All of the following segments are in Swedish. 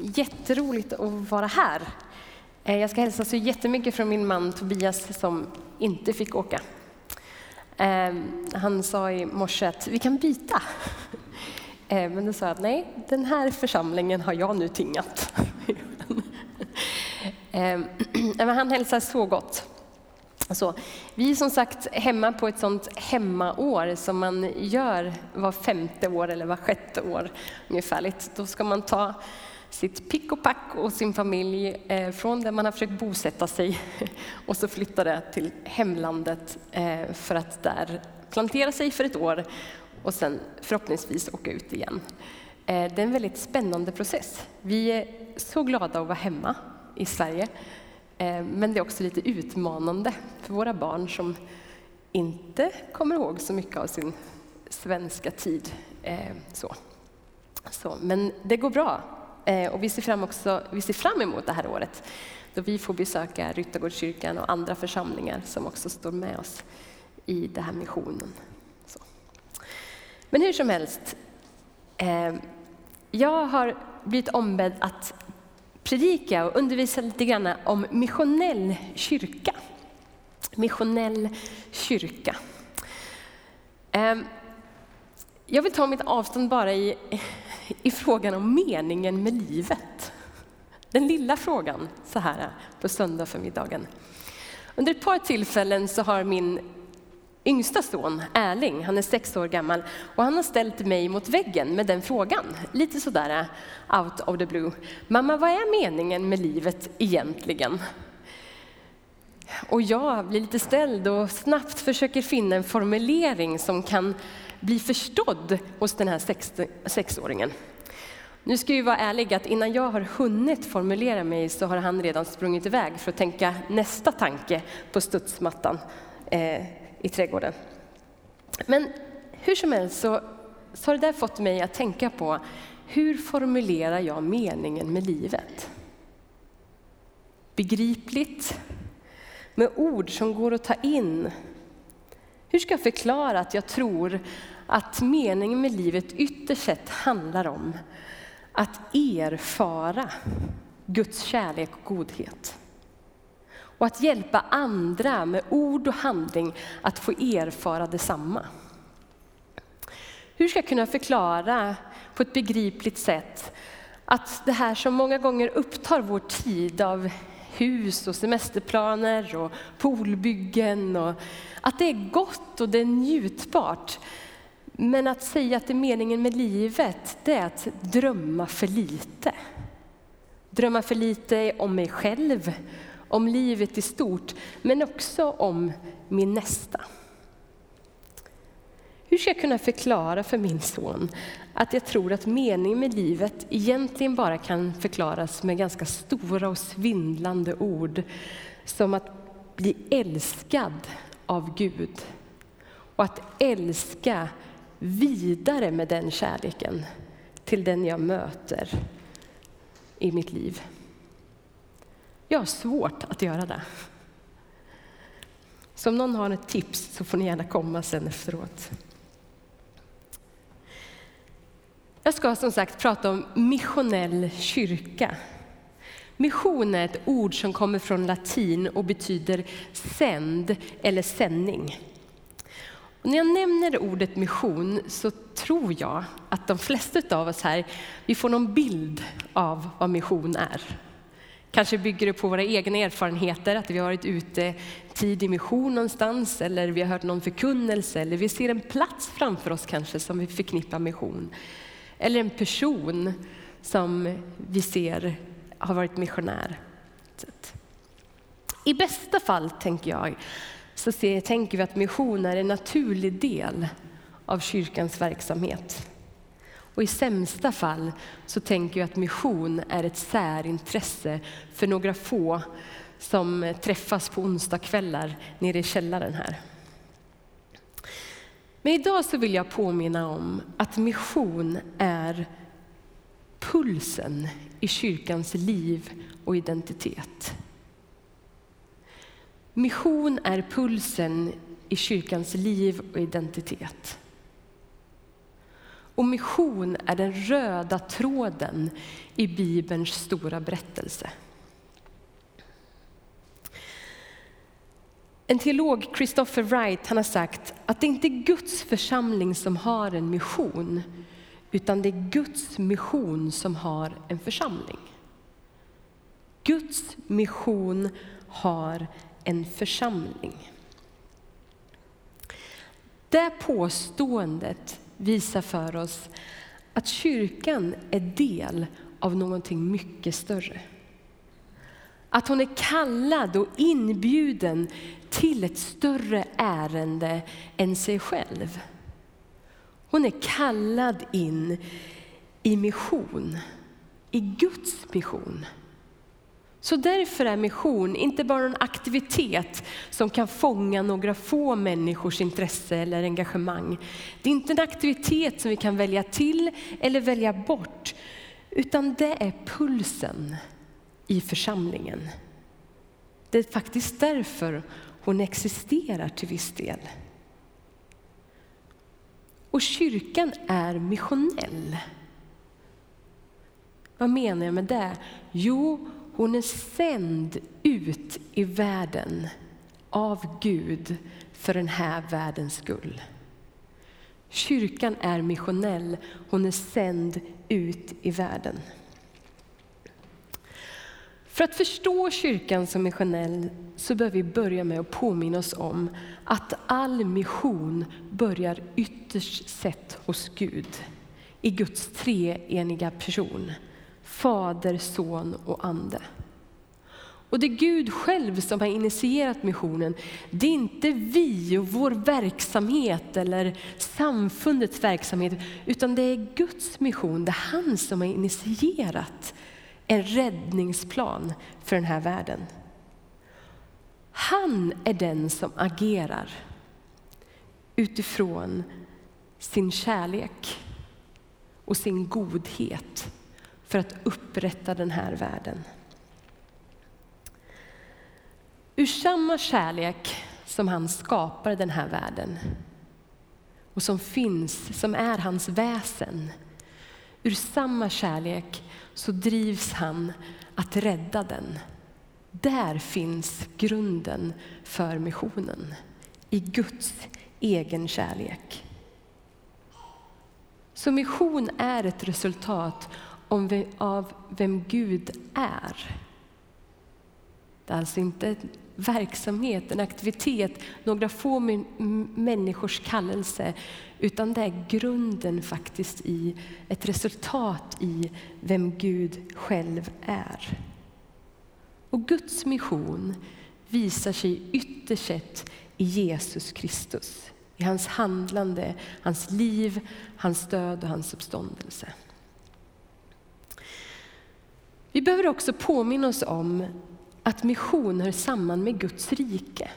Jätteroligt att vara här. Eh, jag ska hälsa så jättemycket från min man Tobias som inte fick åka. Eh, han sa i morse att vi kan byta. Eh, men då sa jag att nej, den här församlingen har jag nu tingat. Han hälsar så gott. Så, vi är som sagt hemma på ett sånt hemmaår som man gör var femte år eller var sjätte år ungefärligt. Då ska man ta sitt pick och pack och sin familj eh, från där man har försökt bosätta sig och så flyttade till hemlandet eh, för att där plantera sig för ett år och sen förhoppningsvis åka ut igen. Eh, det är en väldigt spännande process. Vi är så glada att vara hemma i Sverige. Men det är också lite utmanande för våra barn som inte kommer ihåg så mycket av sin svenska tid. Så. Så, men det går bra. Eh, och vi ser, fram också, vi ser fram emot det här året då vi får besöka Ryttargårdskyrkan och andra församlingar som också står med oss i den här missionen. Så. Men hur som helst, eh, jag har blivit ombedd att predika och undervisa lite grann om missionell kyrka. Missionell kyrka. Eh, jag vill ta mitt avstånd bara i i frågan om meningen med livet. Den lilla frågan så här på söndag förmiddagen. Under ett par tillfällen så har min yngsta son Erling, han är sex år gammal, och han har ställt mig mot väggen med den frågan. Lite sådär eh, out of the blue. Mamma, vad är meningen med livet egentligen? Och jag blir lite ställd och snabbt försöker finna en formulering som kan bli förstådd hos den här sex, sexåringen. Nu ska vi vara ärliga, att innan jag har hunnit formulera mig så har han redan sprungit iväg för att tänka nästa tanke på studsmattan eh, i trädgården. Men hur som helst så, så har det där fått mig att tänka på hur formulerar jag meningen med livet? Begripligt, med ord som går att ta in hur ska jag förklara att jag tror att meningen med livet ytterst sett handlar om att erfara Guds kärlek och godhet? Och att hjälpa andra med ord och handling att få erfara detsamma. Hur ska jag kunna förklara på ett begripligt sätt att det här som många gånger upptar vår tid av hus och semesterplaner och poolbyggen. Och att det är gott och det är njutbart. Men att säga att det är meningen med livet, det är att drömma för lite. Drömma för lite om mig själv, om livet i stort, men också om min nästa. Hur ska jag kunna förklara för min son att jag tror att meningen med livet egentligen bara kan förklaras med ganska stora och svindlande ord som att bli älskad av Gud och att älska vidare med den kärleken till den jag möter i mitt liv. Jag har svårt att göra det. Så om någon har ett tips så får ni gärna komma sen efteråt. Jag ska som sagt prata om missionell kyrka. Mission är ett ord som kommer från latin och betyder sänd eller sändning. Och när jag nämner ordet mission så tror jag att de flesta av oss här vi får någon bild av vad mission är. Kanske bygger det på våra egna erfarenheter, att vi har varit ute tid i mission någonstans, eller vi har hört någon förkunnelse, eller vi ser en plats framför oss kanske som vi förknippar mission. Eller en person som vi ser har varit missionär. I bästa fall, tänker jag, så ser, tänker vi att mission är en naturlig del av kyrkans verksamhet. Och i sämsta fall så tänker jag att mission är ett särintresse för några få som träffas på onsdagskvällar nere i källaren här. Men idag så vill jag påminna om att mission är pulsen i kyrkans liv och identitet. Mission är pulsen i kyrkans liv och identitet. Och mission är den röda tråden i Bibelns stora berättelse. En teolog, Christopher Wright, han har sagt att det inte är Guds församling som har en mission, utan det är Guds mission som har en församling. Guds mission har en församling. Det påståendet visar för oss att kyrkan är del av någonting mycket större. Att hon är kallad och inbjuden till ett större ärende än sig själv. Hon är kallad in i mission, i Guds mission. Så därför är mission inte bara en aktivitet som kan fånga några få människors intresse eller engagemang. Det är inte en aktivitet som vi kan välja till eller välja bort, utan det är pulsen i församlingen. Det är faktiskt därför hon existerar till viss del. Och kyrkan är missionell. Vad menar jag med det? Jo, hon är sänd ut i världen av Gud för den här världens skull. Kyrkan är missionell, hon är sänd ut i världen. För att förstå kyrkan som missionell så bör vi börja med att påminna oss om att all mission börjar ytterst sett hos Gud, i Guds treeniga person. Fader, Son och Ande. Och det är Gud själv som har initierat missionen. Det är inte vi och vår verksamhet eller samfundets verksamhet, utan det är Guds mission. Det är han som har initierat en räddningsplan för den här världen. Han är den som agerar utifrån sin kärlek och sin godhet för att upprätta den här världen. Ur samma kärlek som han skapar den här världen och som finns, som är hans väsen. Ur samma kärlek så drivs han att rädda den. Där finns grunden för missionen, i Guds egen kärlek. Så mission är ett resultat av vem Gud är. Det är alltså inte verksamhet, en aktivitet, några få människors kallelse, utan det är grunden faktiskt i ett resultat i vem Gud själv är. Och Guds mission visar sig ytterst sett i Jesus Kristus, i hans handlande, hans liv, hans död och hans uppståndelse. Vi behöver också påminna oss om att mission hör samman med Guds rike.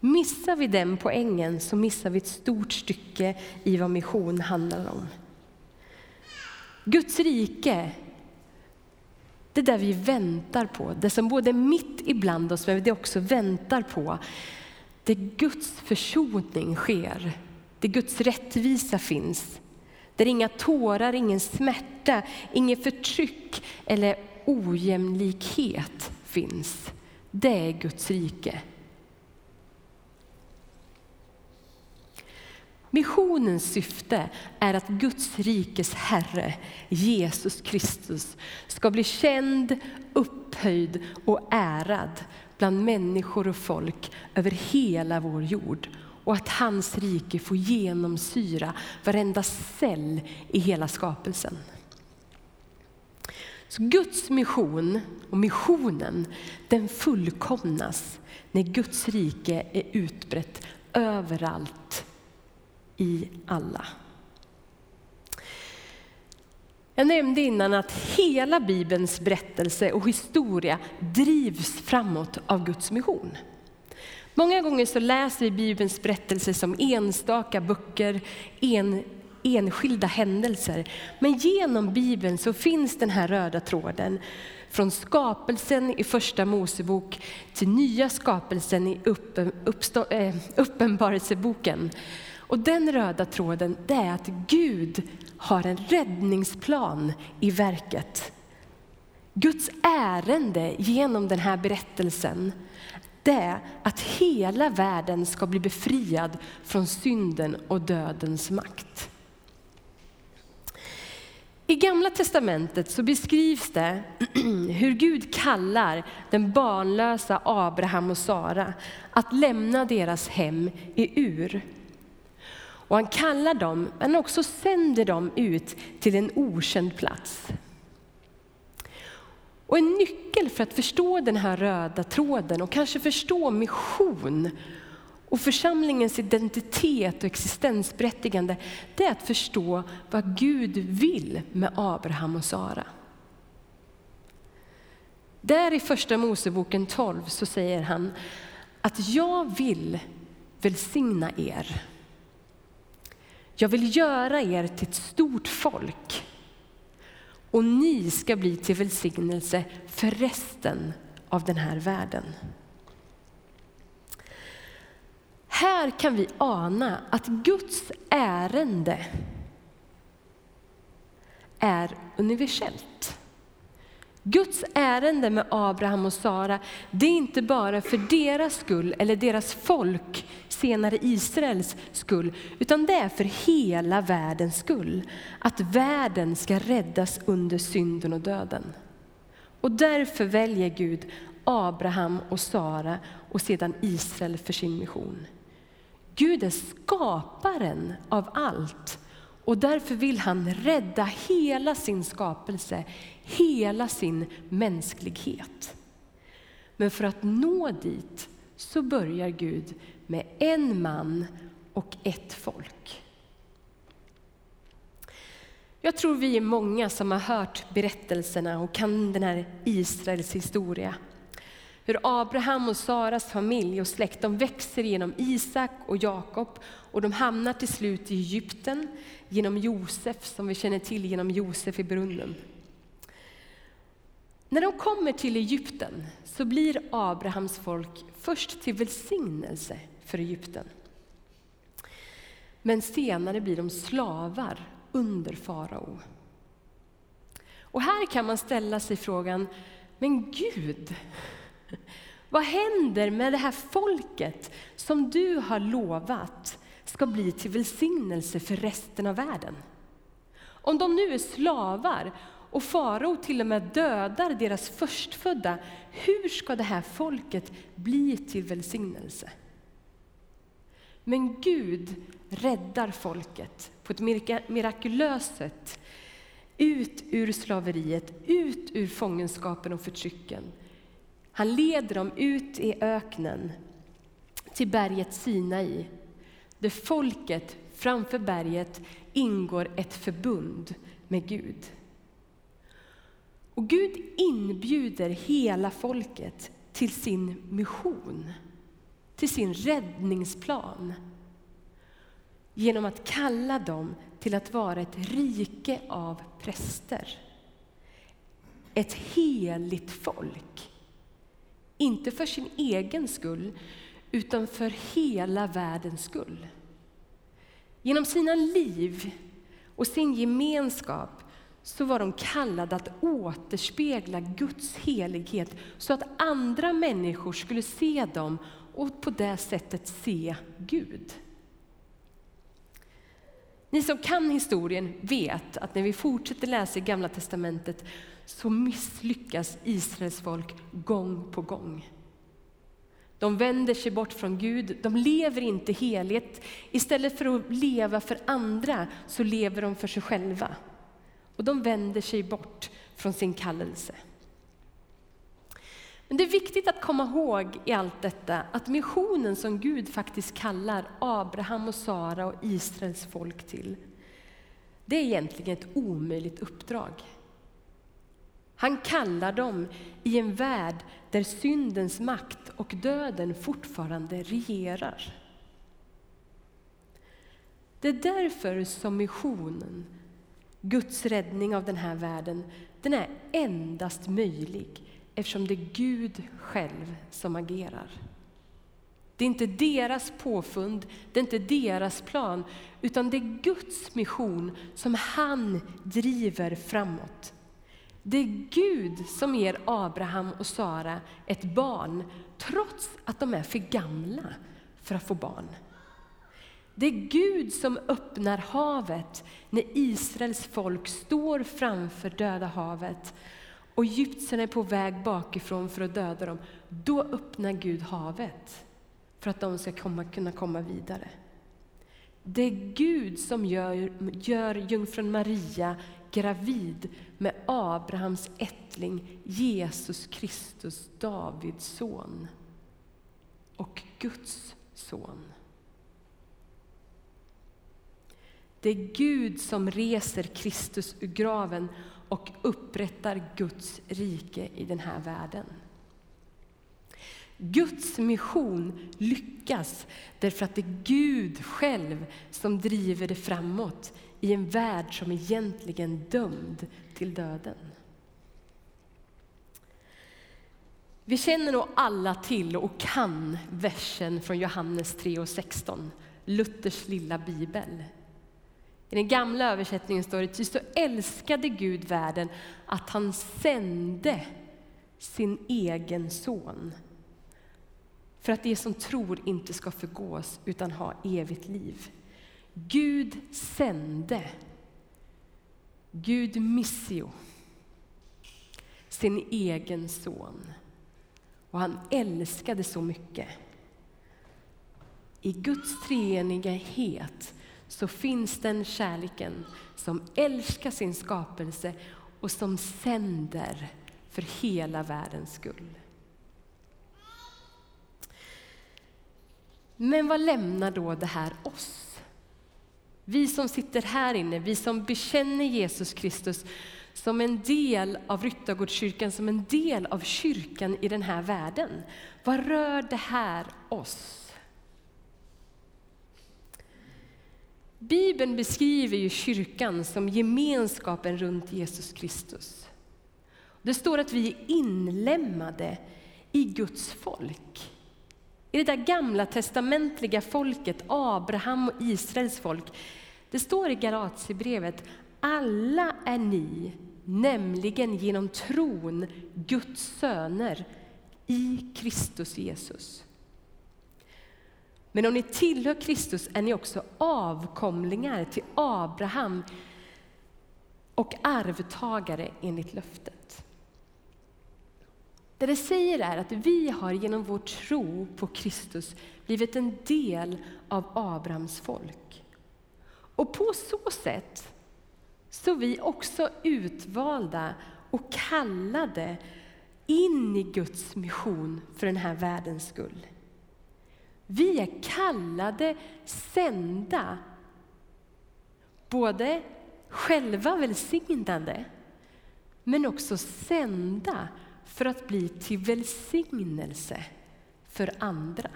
Missar vi den poängen så missar vi ett stort stycke i vad mission handlar om. Guds rike, det där vi väntar på, det som både är mitt ibland oss men det också väntar på. Där Guds försoning sker, där Guds rättvisa finns. Där inga tårar, ingen smärta, inget förtryck eller ojämlikhet finns. Det är Guds rike. Missionens syfte är att Guds rikes Herre, Jesus Kristus, ska bli känd, upphöjd och ärad bland människor och folk över hela vår jord och att hans rike får genomsyra varenda cell i hela skapelsen. Så Guds mission och missionen den fullkomnas när Guds rike är utbrett överallt i alla. Jag nämnde innan att hela Bibelns berättelse och historia drivs framåt av Guds mission. Många gånger så läser vi Bibelns berättelse som enstaka böcker, en, enskilda händelser. Men genom Bibeln så finns den här röda tråden från skapelsen i första Mosebok till nya skapelsen i uppen, uppstå, eh, Uppenbarelseboken. Och den röda tråden det är att Gud har en räddningsplan i verket. Guds ärende genom den här berättelsen det är att hela världen ska bli befriad från synden och dödens makt. I Gamla testamentet så beskrivs det hur Gud kallar den barnlösa Abraham och Sara att lämna deras hem i Ur. Och han kallar dem, men också sänder dem ut till en okänd plats. Och en nyckel för att förstå den här röda tråden och kanske förstå mission och församlingens identitet och existensberättigande, det är att förstå vad Gud vill med Abraham och Sara. Där i första Moseboken 12 så säger han att jag vill välsigna er. Jag vill göra er till ett stort folk och ni ska bli till välsignelse för resten av den här världen. Här kan vi ana att Guds ärende är universellt. Guds ärende med Abraham och Sara, det är inte bara för deras skull eller deras folk, senare Israels skull, utan det är för hela världens skull. Att världen ska räddas under synden och döden. Och därför väljer Gud Abraham och Sara och sedan Israel för sin mission. Gud är skaparen av allt och därför vill han rädda hela sin skapelse, hela sin mänsklighet. Men för att nå dit så börjar Gud med en man och ett folk. Jag tror vi är många som har hört berättelserna och kan den här Israels historia. Hur Abraham och Saras familj och släkt de växer genom Isak och Jakob och de hamnar till slut i Egypten genom Josef, som vi känner till genom Josef i brunnen. När de kommer till Egypten så blir Abrahams folk först till välsignelse för Egypten. Men senare blir de slavar under farao. Och här kan man ställa sig frågan, men Gud, vad händer med det här folket som du har lovat ska bli till välsignelse för resten av världen? Om de nu är slavar och farao till och med dödar deras förstfödda, hur ska det här folket bli till välsignelse? Men Gud räddar folket på ett mirakulöst sätt ut ur slaveriet, ut ur fångenskapen och förtrycken han leder dem ut i öknen till berget Sinai, där folket framför berget ingår ett förbund med Gud. Och Gud inbjuder hela folket till sin mission, till sin räddningsplan genom att kalla dem till att vara ett rike av präster. Ett heligt folk inte för sin egen skull, utan för hela världens skull. Genom sina liv och sin gemenskap så var de kallade att återspegla Guds helighet så att andra människor skulle se dem och på det sättet se Gud. Ni som kan historien vet att när vi fortsätter läsa i Gamla Testamentet så misslyckas Israels folk gång på gång. De vänder sig bort från Gud, de lever inte heligt. Istället för att leva för andra så lever de för sig själva. Och de vänder sig bort från sin kallelse. Men det är viktigt att komma ihåg i allt detta att missionen som Gud faktiskt kallar Abraham och Sara och Israels folk till, det är egentligen ett omöjligt uppdrag. Han kallar dem i en värld där syndens makt och döden fortfarande regerar. Det är därför som missionen, Guds räddning av den här världen, den är endast möjlig eftersom det är Gud själv som agerar. Det Det är inte deras påfund, det är inte deras plan, utan det är Guds mission som han driver framåt. Det är Gud som ger Abraham och Sara ett barn, trots att de är för gamla för att få barn. Det är Gud som öppnar havet när Israels folk står framför Döda havet och egyptierna är på väg bakifrån för att döda dem. Då öppnar Gud havet för att de ska komma, kunna komma vidare. Det är Gud som gör, gör jungfrun Maria gravid med Abrahams ättling Jesus Kristus, Davids son och Guds son. Det är Gud som reser Kristus ur graven och upprättar Guds rike i den här världen. Guds mission lyckas därför att det är Gud själv som driver det framåt i en värld som egentligen är dömd till döden. Vi känner nog alla till och kan versen från Johannes 3 och 16, Luthers lilla bibel. I den gamla översättningen står det, ty så älskade Gud världen att han sände sin egen son för att de som tror inte ska förgås utan ha evigt liv. Gud sände, Gud missio, sin egen son. Och han älskade så mycket. I Guds treenighet så finns den kärleken som älskar sin skapelse och som sänder för hela världens skull. Men vad lämnar då det här oss? Vi som sitter här inne, vi som bekänner Jesus Kristus som en del av Ryttargårdskyrkan, som en del av kyrkan i den här världen. Vad rör det här oss? Bibeln beskriver ju kyrkan som gemenskapen runt Jesus Kristus. Det står att vi är inlemmade i Guds folk. I det där gamla testamentliga folket, Abraham och Israels folk. Det står i Galatierbrevet, alla är ni, nämligen genom tron, Guds söner i Kristus Jesus. Men om ni tillhör Kristus är ni också avkomlingar till Abraham och arvtagare enligt löftet. Det det säger är att vi har genom vår tro på Kristus blivit en del av Abrahams folk. Och på så sätt så är vi också utvalda och kallade in i Guds mission för den här världens skull. Vi är kallade, sända, både själva välsignade, men också sända för att bli till välsignelse för andra.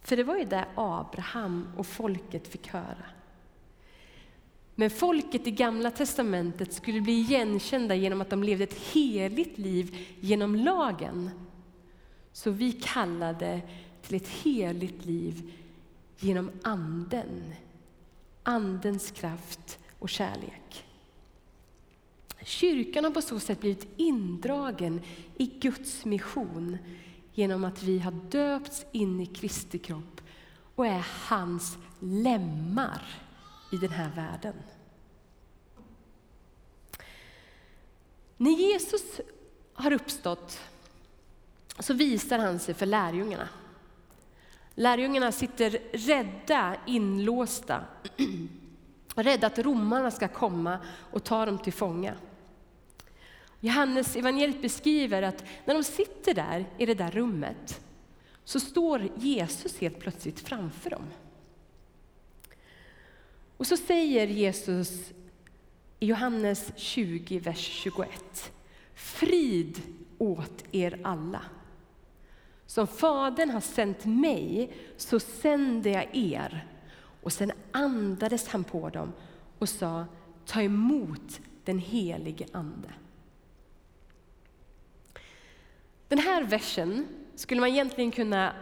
För det var ju det Abraham och folket fick höra. Men folket i Gamla testamentet skulle bli igenkända genom att de levde ett heligt liv genom lagen. Så vi kallade till ett heligt liv genom Anden, Andens kraft och kärlek. Kyrkan har på så sätt blivit indragen i Guds mission genom att vi har döpts in i Kristi kropp och är hans lemmar i den här världen. När Jesus har uppstått så visar han sig för lärjungarna. Lärjungarna sitter rädda, inlåsta, rädda att romarna ska komma och ta dem till fånga. Johannes evangeliet beskriver att när de sitter där i det där rummet så står Jesus helt plötsligt framför dem. Och så säger Jesus i Johannes 20, vers 21. Frid åt er alla. Som Fadern har sänt mig, så sänder jag er. Och sen andades han på dem och sa, ta emot den helige Ande. Den här versen skulle man egentligen kunna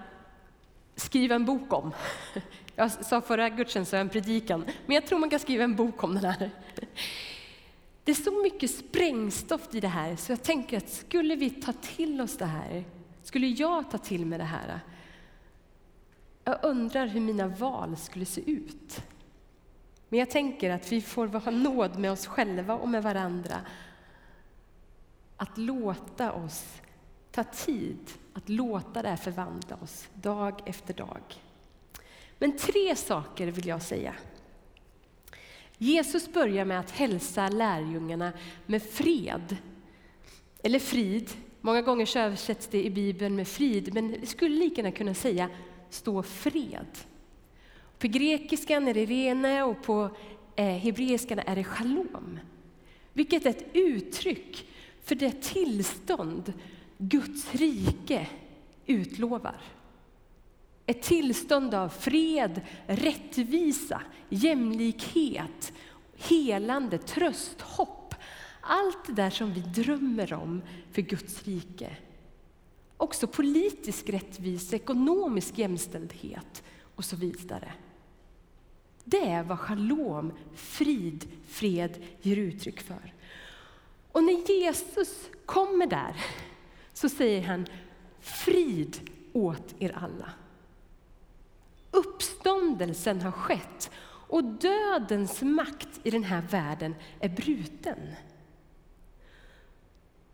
skriva en bok om. Jag sa förra gudstjänsten en predikan, men jag tror man kan skriva en bok om den här. Det är så mycket sprängstoff i det här, så jag tänker att skulle vi ta till oss det här, skulle jag ta till mig det här, jag undrar hur mina val skulle se ut. Men jag tänker att vi får ha nåd med oss själva och med varandra. Att låta oss ta tid, att låta det här förvandla oss dag efter dag. Men tre saker vill jag säga. Jesus börjar med att hälsa lärjungarna med fred, eller frid. Många gånger översätts det i Bibeln med frid, men det skulle lika gärna kunna säga stå fred. På grekiskan är det rene och på eh, hebreiskan är det shalom. Vilket är ett uttryck för det tillstånd Guds rike utlovar. Ett tillstånd av fred, rättvisa, jämlikhet, helande, tröst, hopp. Allt det där som vi drömmer om för Guds rike. Också politisk rättvisa, ekonomisk jämställdhet och så vidare. Det är vad shalom, frid, fred ger uttryck för. Och när Jesus kommer där så säger han frid åt er alla. Uppståndelsen har skett och dödens makt i den här världen är bruten.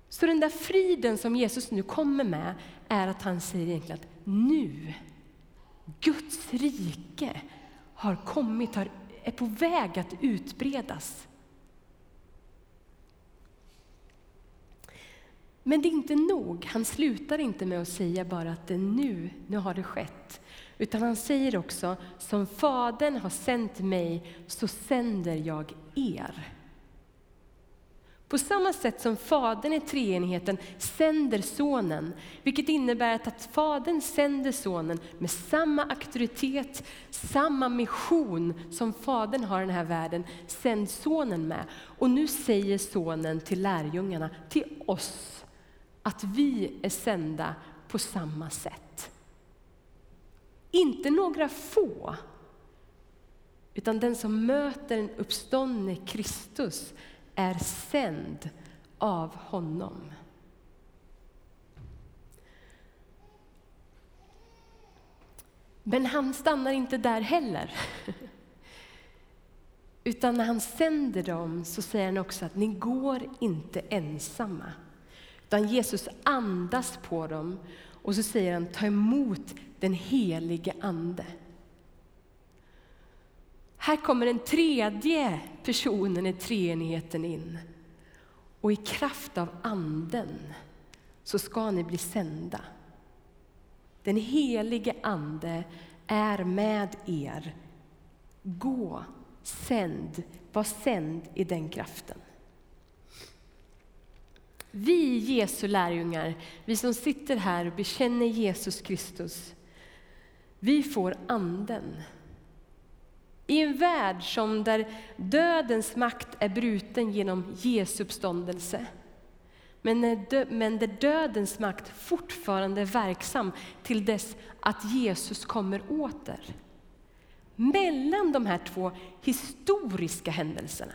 Så den där friden som Jesus nu kommer med är att han säger egentligen att nu, Guds rike har kommit, är på väg att utbredas. Men det är inte nog. Han slutar inte med att säga bara att det nu, nu har det skett. Utan han säger också, som Fadern har sänt mig, så sänder jag er. På samma sätt som Fadern i treenigheten sänder Sonen, vilket innebär att Fadern sänder Sonen med samma auktoritet, samma mission som Fadern har i den här världen, sänd Sonen med. Och nu säger Sonen till lärjungarna, till oss, att vi är sända på samma sätt. Inte några få, utan den som möter en uppståndne Kristus är sänd av honom. Men han stannar inte där heller. Utan när han sänder dem så säger han också att ni går inte ensamma. Utan Jesus andas på dem och så säger han ta emot den helige Ande. Här kommer den tredje personen i treenigheten in. Och i kraft av Anden så ska ni bli sända. Den helige Ande är med er. Gå, sänd, var sänd i den kraften. Vi Jesu lärjungar, vi som sitter här och bekänner Jesus Kristus, vi får Anden. I en värld som där dödens makt är bruten genom Jesu uppståndelse, men, men där dödens makt fortfarande är verksam till dess att Jesus kommer åter. Mellan de här två historiska händelserna,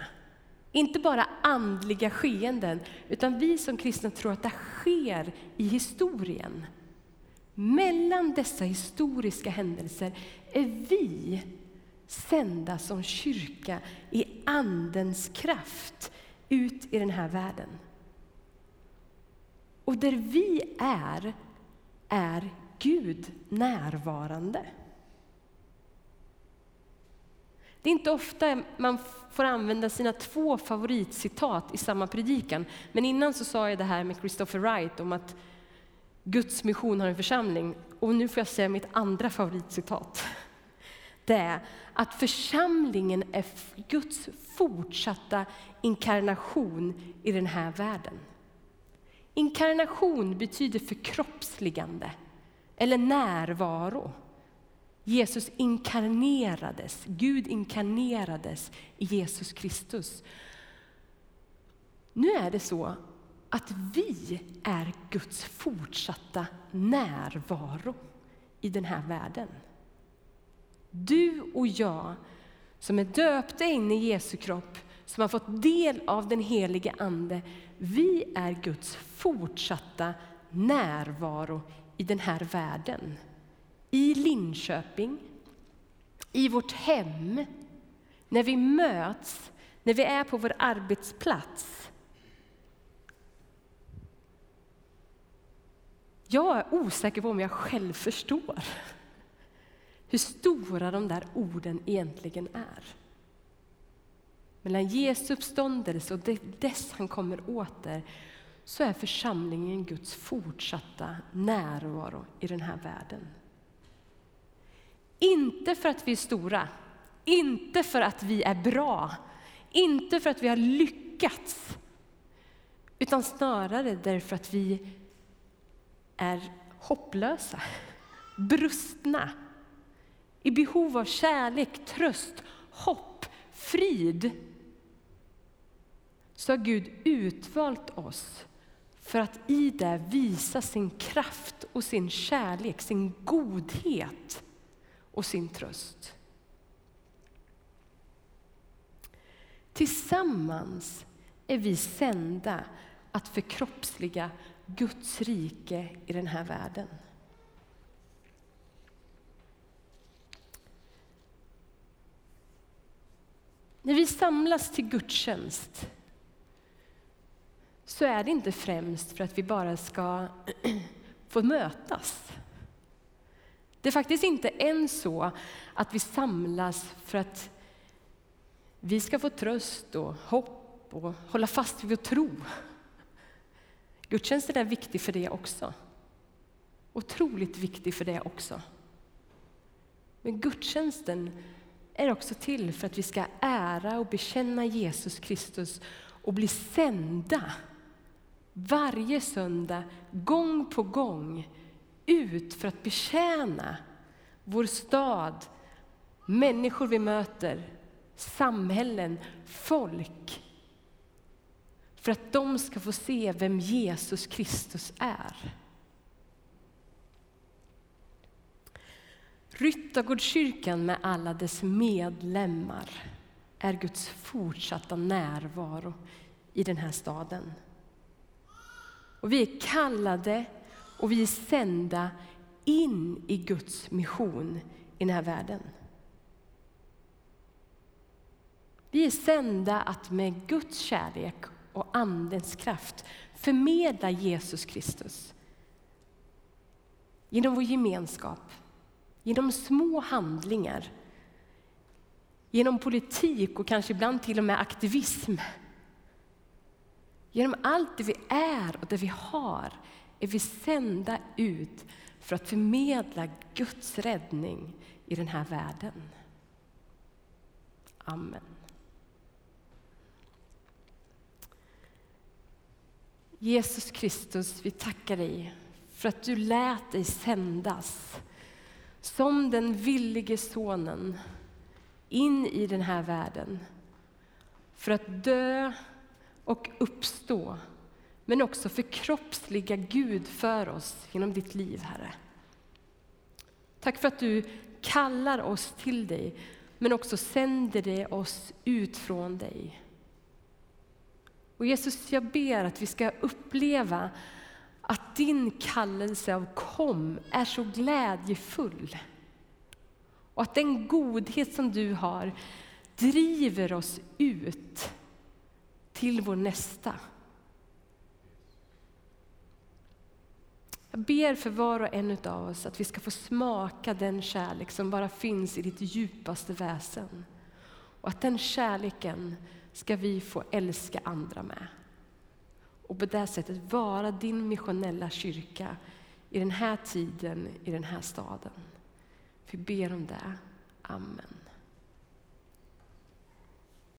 inte bara andliga skeenden, utan vi som kristna tror att det sker i historien. Mellan dessa historiska händelser är vi sända som kyrka i Andens kraft ut i den här världen. Och där vi är, är Gud närvarande. Det är inte ofta man får använda sina två favoritcitat i samma predikan. Men innan så sa jag det här med Christopher Wright om att Guds mission har en församling. Och nu får jag säga mitt andra favoritcitat det är att församlingen är Guds fortsatta inkarnation i den här världen. Inkarnation betyder förkroppsligande eller närvaro. Jesus inkarnerades, Gud inkarnerades i Jesus Kristus. Nu är det så att vi är Guds fortsatta närvaro i den här världen. Du och jag som är döpta in i Jesu kropp, som har fått del av den helige Ande, vi är Guds fortsatta närvaro i den här världen. I Linköping, i vårt hem, när vi möts, när vi är på vår arbetsplats. Jag är osäker på om jag själv förstår hur stora de där orden egentligen är. Mellan Jesu uppståndelse och dess han kommer åter så är församlingen Guds fortsatta närvaro i den här världen. Inte för att vi är stora, inte för att vi är bra, inte för att vi har lyckats, utan snarare därför att vi är hopplösa, brustna, i behov av kärlek, tröst, hopp, frid. Så har Gud utvalt oss för att i det visa sin kraft och sin kärlek, sin godhet och sin tröst. Tillsammans är vi sända att förkroppsliga Guds rike i den här världen. När vi samlas till gudstjänst så är det inte främst för att vi bara ska få mötas. Det är faktiskt inte ens så att vi samlas för att vi ska få tröst och hopp och hålla fast vid vår tro. Gudstjänsten är viktig för det också. Otroligt viktig för det också. Men gudstjänsten är också till för att vi ska ära och bekänna Jesus Kristus och bli sända varje söndag, gång på gång, ut för att betjäna vår stad, människor vi möter, samhällen, folk. För att de ska få se vem Jesus Kristus är. Ryttargårdskyrkan med alla dess medlemmar är Guds fortsatta närvaro i den här staden. Och vi är kallade och vi är sända in i Guds mission i den här världen. Vi är sända att med Guds kärlek och Andens kraft förmedla Jesus Kristus. Genom vår gemenskap, genom små handlingar, genom politik och kanske ibland till och med aktivism. Genom allt det vi är och det vi har är vi sända ut för att förmedla Guds räddning i den här världen. Amen. Jesus Kristus, vi tackar dig för att du lät dig sändas som den villige sonen in i den här världen för att dö och uppstå, men också förkroppsliga Gud för oss genom ditt liv, Herre. Tack för att du kallar oss till dig, men också sänder det oss ut från dig. Och Jesus, jag ber att vi ska uppleva att din kallelse av kom är så glädjefull. Och att den godhet som du har driver oss ut till vår nästa. Jag ber för var och en av oss att vi ska få smaka den kärlek som bara finns i ditt djupaste väsen. Och att den kärleken ska vi få älska andra med. Och på det sättet vara din missionella kyrka i den här tiden, i den här staden. Vi ber om det. Amen.